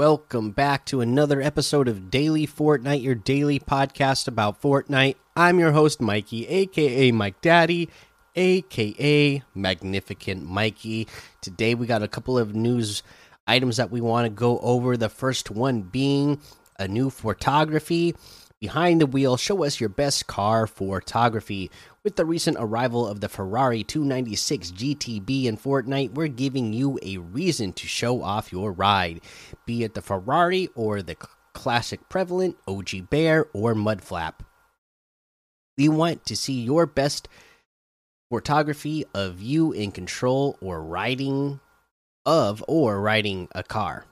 Welcome back to another episode of Daily Fortnite, your daily podcast about Fortnite. I'm your host, Mikey, aka Mike Daddy, aka Magnificent Mikey. Today we got a couple of news items that we want to go over. The first one being a new photography. Behind the wheel, show us your best car photography. With the recent arrival of the Ferrari 296 GTB in Fortnite, we're giving you a reason to show off your ride, be it the Ferrari or the classic prevalent OG Bear or Mudflap. We want to see your best photography of you in control or riding of or riding a car.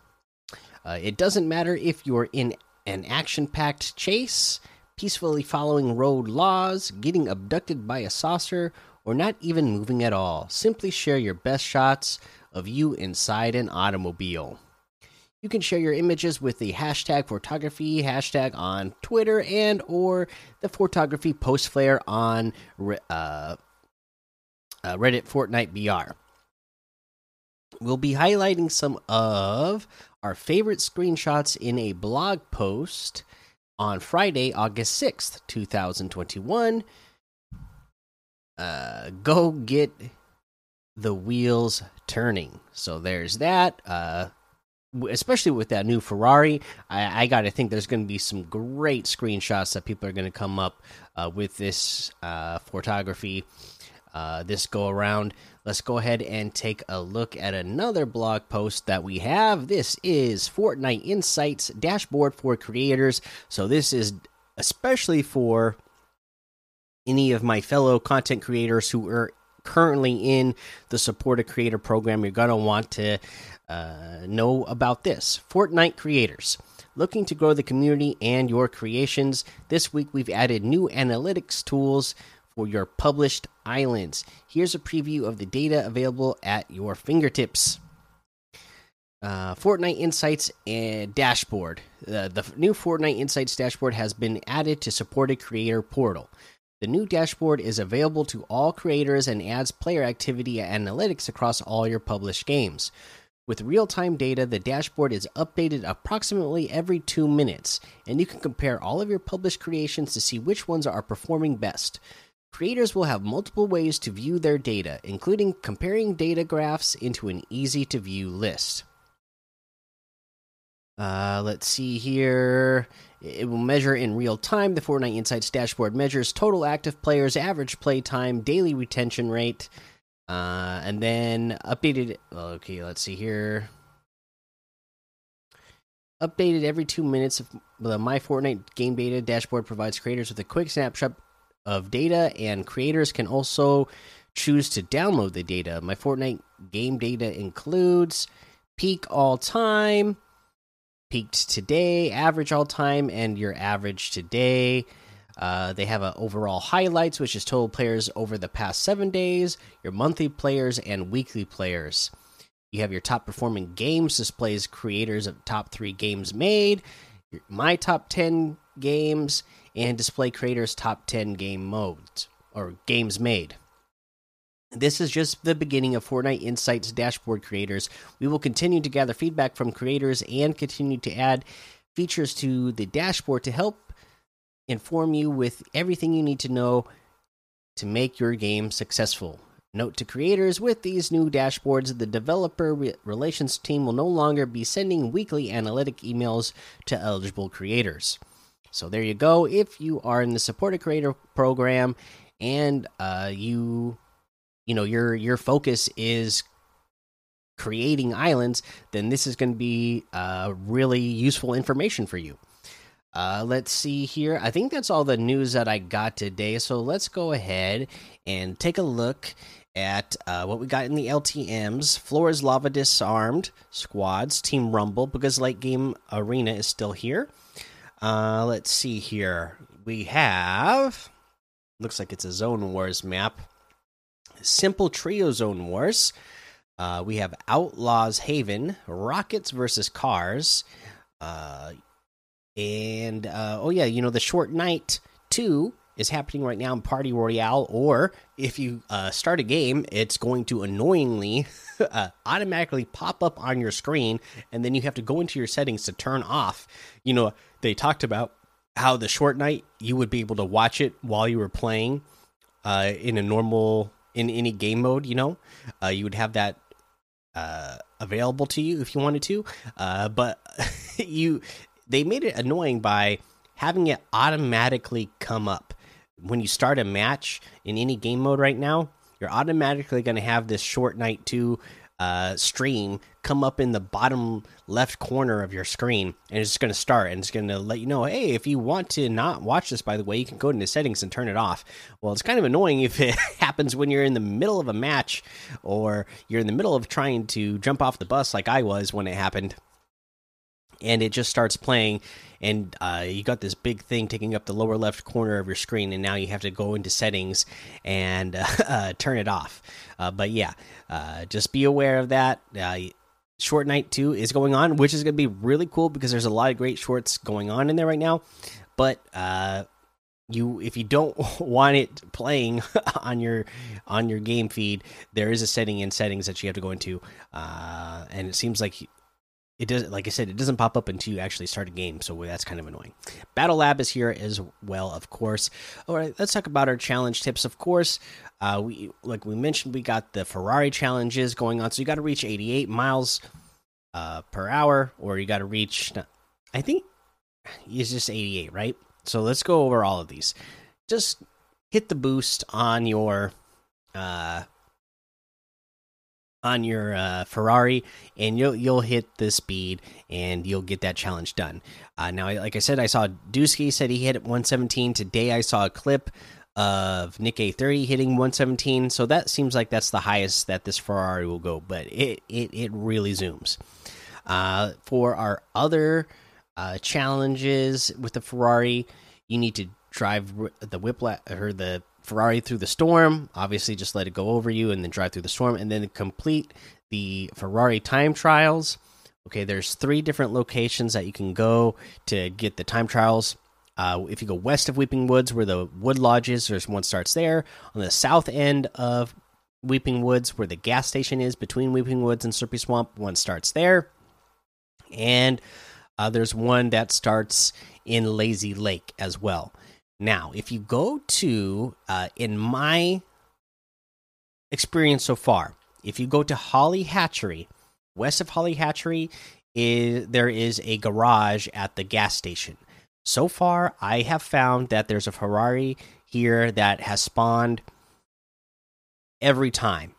Uh, it doesn't matter if you're in an action packed chase, peacefully following road laws, getting abducted by a saucer, or not even moving at all. Simply share your best shots of you inside an automobile. You can share your images with the hashtag photography hashtag on Twitter and or the photography post flare on uh, uh, Reddit Fortnite BR. We'll be highlighting some of our favorite screenshots in a blog post on Friday, August 6th, 2021. Uh, go get the wheels turning. So there's that. Uh, especially with that new Ferrari, I, I got to think there's going to be some great screenshots that people are going to come up uh, with this uh, photography uh, this go around. Let's go ahead and take a look at another blog post that we have. This is Fortnite Insights dashboard for creators. So, this is especially for any of my fellow content creators who are currently in the support a creator program. You're going to want to uh, know about this. Fortnite creators. Looking to grow the community and your creations. This week, we've added new analytics tools your published islands. Here's a preview of the data available at your fingertips. Uh, Fortnite Insights and Dashboard. Uh, the new Fortnite Insights dashboard has been added to support a creator portal. The new dashboard is available to all creators and adds player activity analytics across all your published games. With real time data, the dashboard is updated approximately every two minutes, and you can compare all of your published creations to see which ones are performing best. Creators will have multiple ways to view their data, including comparing data graphs into an easy to view list. Uh, let's see here. It will measure in real time. The Fortnite Insights dashboard measures total active players, average play time, daily retention rate, uh, and then updated. Well, Okay, let's see here. Updated every two minutes. The My Fortnite game data dashboard provides creators with a quick snapshot of data, and creators can also choose to download the data. My Fortnite game data includes peak all time, peaked today, average all time, and your average today. Uh, they have an overall highlights, which is total players over the past seven days, your monthly players, and weekly players. You have your top performing games, displays creators of top three games made, my top 10 games, and display creators' top 10 game modes or games made. This is just the beginning of Fortnite Insights dashboard creators. We will continue to gather feedback from creators and continue to add features to the dashboard to help inform you with everything you need to know to make your game successful. Note to creators with these new dashboards, the developer re relations team will no longer be sending weekly analytic emails to eligible creators. So there you go. If you are in the support a creator program and uh, you you know your your focus is creating islands, then this is going to be uh, really useful information for you. Uh, let's see here. I think that's all the news that I got today. So let's go ahead and take a look at uh, what we got in the LTMs. Floor is Lava Disarmed squads, Team Rumble, because late game arena is still here. Uh, let's see here. We have. Looks like it's a Zone Wars map. Simple Trio Zone Wars. Uh, we have Outlaws Haven, Rockets versus Cars. Uh, and, uh, oh, yeah, you know, the Short Nite 2 is happening right now in Party Royale, or if you uh, start a game, it's going to annoyingly uh, automatically pop up on your screen, and then you have to go into your settings to turn off. You know, they talked about how the Short Nite you would be able to watch it while you were playing uh, in a normal in any game mode. You know, uh, you would have that uh, available to you if you wanted to, uh, but you they made it annoying by having it automatically come up when you start a match in any game mode right now. You're automatically going to have this Short Nite two uh, stream come up in the bottom left corner of your screen, and it's going to start, and it's going to let you know, hey, if you want to not watch this, by the way, you can go into settings and turn it off. Well, it's kind of annoying if it happens when you're in the middle of a match or you're in the middle of trying to jump off the bus, like I was when it happened and it just starts playing and uh, you got this big thing taking up the lower left corner of your screen and now you have to go into settings and uh, uh, turn it off. Uh, but yeah uh, just be aware of that. Uh, Short Nite 2 is going on which is going to be really cool because there's a lot of great shorts going on in there right now. But you if you don't want it playing on your on your game feed there is a setting in settings that you have to go into. And it seems like it doesn't like i said it doesn't pop up until you actually start a game so that's kind of annoying. Battle lab is here as well of course. All right let's talk about our challenge tips. Of course uh we like we mentioned we got the ferrari challenges going on so you got to reach 88 miles uh per hour or you got to reach i think it's just 88 right? So let's go over all of these. Just hit the boost on your uh on your uh, Ferrari, and you'll you'll hit the speed, and you'll get that challenge done. Uh, now, like I said, I saw Dusky said he hit at 117 today. I saw a clip of Nick A30 hitting 117, so that seems like that's the highest that this Ferrari will go. But it it it really zooms. Uh, for our other uh, challenges with the Ferrari, you need to drive the whiplash or the Ferrari through the storm. Obviously, just let it go over you and then drive through the storm and then complete the Ferrari time trials. Okay, there's three different locations that you can go to get the time trials. Uh, if you go west of Weeping Woods, where the Wood Lodge is, there's one starts there. On the south end of Weeping Woods, where the gas station is between Weeping Woods and Slurpy Swamp, one starts there. And uh, there's one that starts in Lazy Lake as well. Now, if you go to, uh, in my experience so far, if you go to Holly Hatchery, west of Holly Hatchery, is there is a garage at the gas station. So far, I have found that there's a Ferrari here that has spawned every time.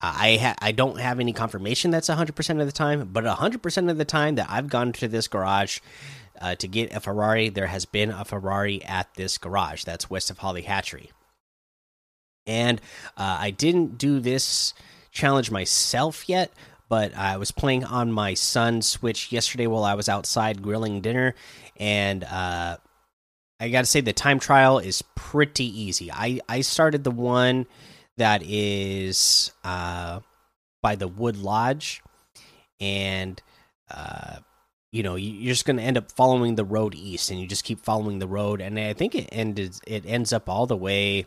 I I don't have any confirmation that's 100% of the time, but 100% of the time that I've gone to this garage, uh, to get a Ferrari, there has been a Ferrari at this garage that's west of Holly Hatchery. And uh, I didn't do this challenge myself yet, but I was playing on my son's Switch yesterday while I was outside grilling dinner. And uh, I got to say, the time trial is pretty easy. I, I started the one that is uh, by the Wood Lodge. And uh, you know you're just going to end up following the road east and you just keep following the road and i think it ended it ends up all the way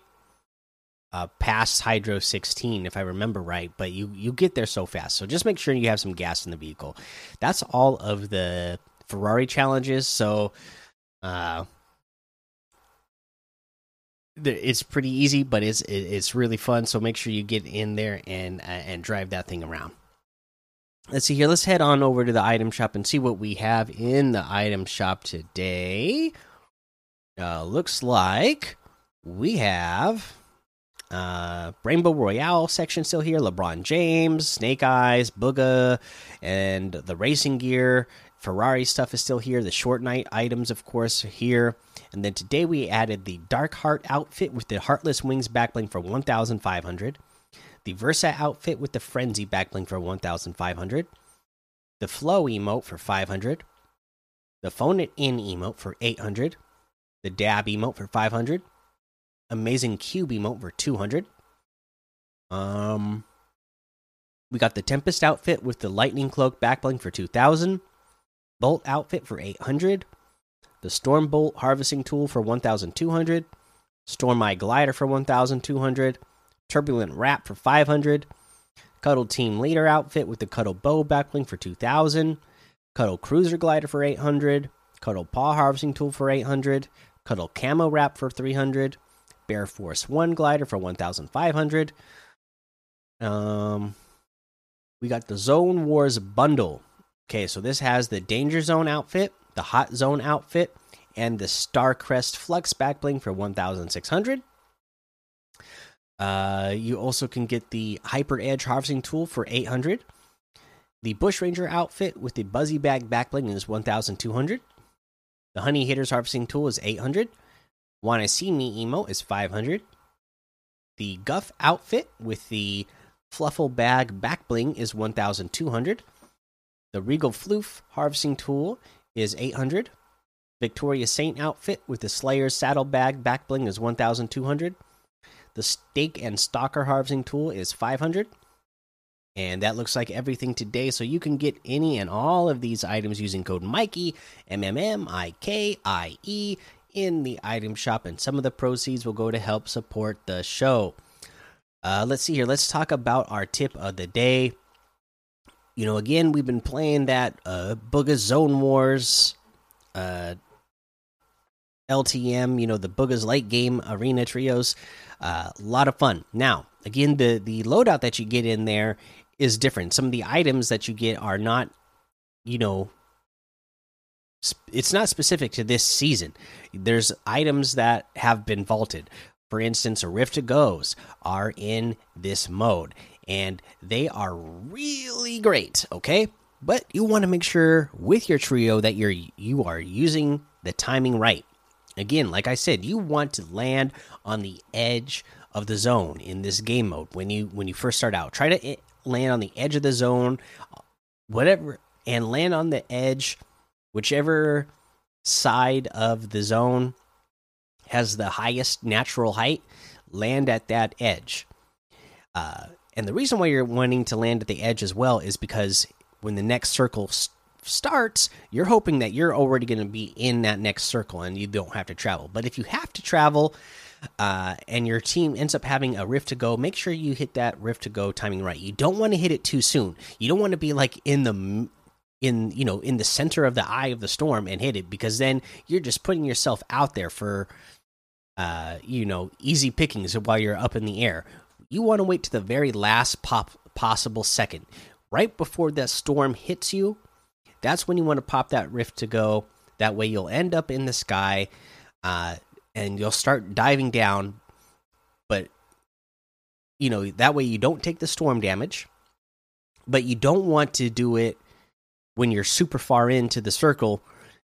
uh, past hydro 16 if i remember right but you you get there so fast. So just make sure you have some gas in the vehicle. That's all of the ferrari challenges so uh it's pretty easy but it's it's really fun so make sure you get in there and uh, and drive that thing around let's see here. Let's head on over to the item shop and see what we have in the item shop today. Uh, looks like we have uh Rainbow Royale section still here. LeBron James, Snake Eyes, Booga, and the racing gear. Ferrari stuff is still here. The Short Nite items, of course, are here. And then today we added the Dark Heart outfit with the Heartless Wings backbling for 1,500 the Versa outfit with the Frenzy backbling for 1500, the Flow emote for 500, the Phone It In emote for 800, the Dab emote for 500, Amazing Cube emote for 200. Um, we got the Tempest outfit with the Lightning Cloak backbling for 2000, Bolt outfit for 800, the Storm Bolt harvesting tool for 1200, Storm Eye Glider for 1200, Turbulent Wrap for 500, Cuddle Team Leader outfit with the Cuddle Bow backbling for 2000, Cuddle Cruiser Glider for 800, Cuddle Paw Harvesting Tool for 800, Cuddle Camo Wrap for 300, Bear Force 1 Glider for 1500. Um we got the Zone Wars bundle. Okay, so this has the Danger Zone outfit, the Hot Zone outfit, and the Starcrest Flux backbling for 1600. Uh, you also can get the Hyper Edge harvesting tool for 800. The Bush Ranger outfit with the Buzzy Bag backbling is 1200. The Honey Hitters harvesting tool is 800. Wanna See Me emote is 500. The Guff outfit with the Fluffle Bag backbling is 1200. The Regal Floof harvesting tool is 800. Victoria Saint outfit with the Slayer's saddlebag backbling is 1200. The Stake and Stalker harvesting tool is 500. And that looks like everything today. So you can get any and all of these items using code Mikey, M M M I K I E, in the item shop. And some of the proceeds will go to help support the show. Uh, let's see here. Let's talk about our tip of the day. You know, again, we've been playing that uh, Booga Zone Wars uh, LTM, you know, the Booga's late game arena trios. A uh, lot of fun. Now, again, the the loadout that you get in there is different. Some of the items that you get are not, you know, it's not specific to this season. There's items that have been vaulted. For instance, Rift Goes are in this mode, and they are really great. Okay, but you want to make sure with your trio that you're you are using the timing right. Again, like I said, you want to land on the edge of the zone in this game mode when you when you first start out. Try to land on the edge of the zone, whatever, and land on the edge, whichever side of the zone has the highest natural height. Land at that edge. Uh, and the reason why you're wanting to land at the edge as well is because when the next circle starts, you're hoping that you're already going to be in that next circle and you don't have to travel. But if you have to travel uh, and your team ends up having a rift to go, make sure you hit that rift to go timing right. You don't want to hit it too soon. You don't want to be like in the in you know in the center of the eye of the storm and hit it because then you're just putting yourself out there for uh you know easy pickings while you're up in the air. You want to wait to the very last pop possible second right before that storm hits you that's when you want to pop that rift to go. That way you'll end up in the sky uh, and you'll start diving down. But, you know, that way you don't take the storm damage. But you don't want to do it when you're super far into the circle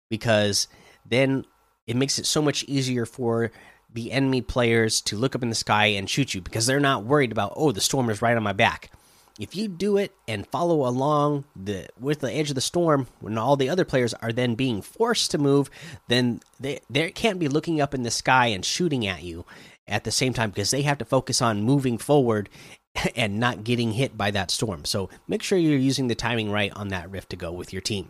because then it makes it so much easier for the enemy players to look up in the sky and shoot you because they're not worried about, oh, the storm is right on my back if you do it and follow along the with the edge of the storm when all the other players are then being forced to move then they they can't be looking up in the sky and shooting at you at the same time because they have to focus on moving forward and not getting hit by that storm. So make sure you're using the timing right on that rift to go with your team